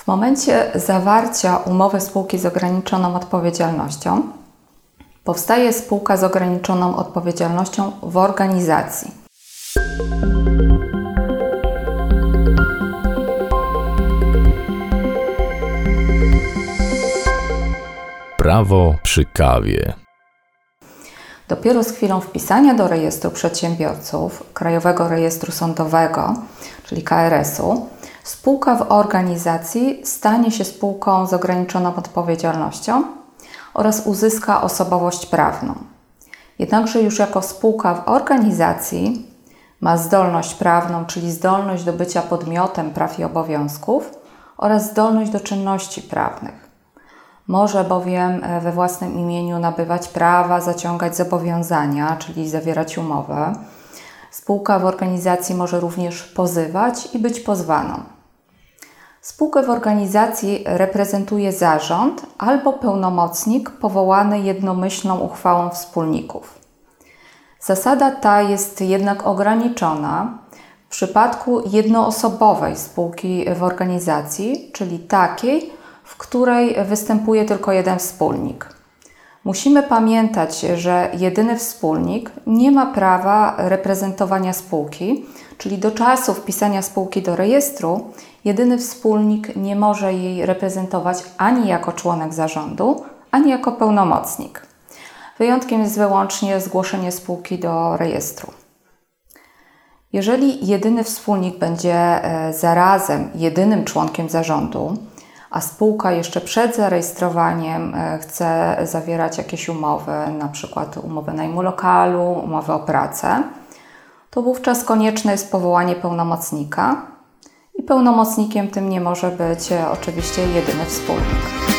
W momencie zawarcia umowy spółki z ograniczoną odpowiedzialnością powstaje spółka z ograniczoną odpowiedzialnością w organizacji. Prawo przy kawie. Dopiero z chwilą wpisania do rejestru przedsiębiorców Krajowego Rejestru Sądowego, czyli KRS-u, spółka w organizacji stanie się spółką z ograniczoną odpowiedzialnością oraz uzyska osobowość prawną. Jednakże już jako spółka w organizacji ma zdolność prawną, czyli zdolność do bycia podmiotem praw i obowiązków oraz zdolność do czynności prawnych. Może bowiem e, we własnym imieniu nabywać prawa, zaciągać zobowiązania, czyli zawierać umowę. Spółka w organizacji może również pozywać i być pozwaną. Spółkę w organizacji reprezentuje zarząd albo pełnomocnik powołany jednomyślną uchwałą wspólników. Zasada ta jest jednak ograniczona w przypadku jednoosobowej spółki w organizacji, czyli takiej, w której występuje tylko jeden wspólnik. Musimy pamiętać, że jedyny wspólnik nie ma prawa reprezentowania spółki, czyli do czasu wpisania spółki do rejestru, jedyny wspólnik nie może jej reprezentować ani jako członek zarządu, ani jako pełnomocnik. Wyjątkiem jest wyłącznie zgłoszenie spółki do rejestru. Jeżeli jedyny wspólnik będzie e, zarazem jedynym członkiem zarządu, a spółka jeszcze przed zarejestrowaniem e, chce zawierać jakieś umowy, na przykład umowę najmu lokalu, umowę o pracę, to wówczas konieczne jest powołanie pełnomocnika i pełnomocnikiem tym nie może być e, oczywiście jedyny wspólnik.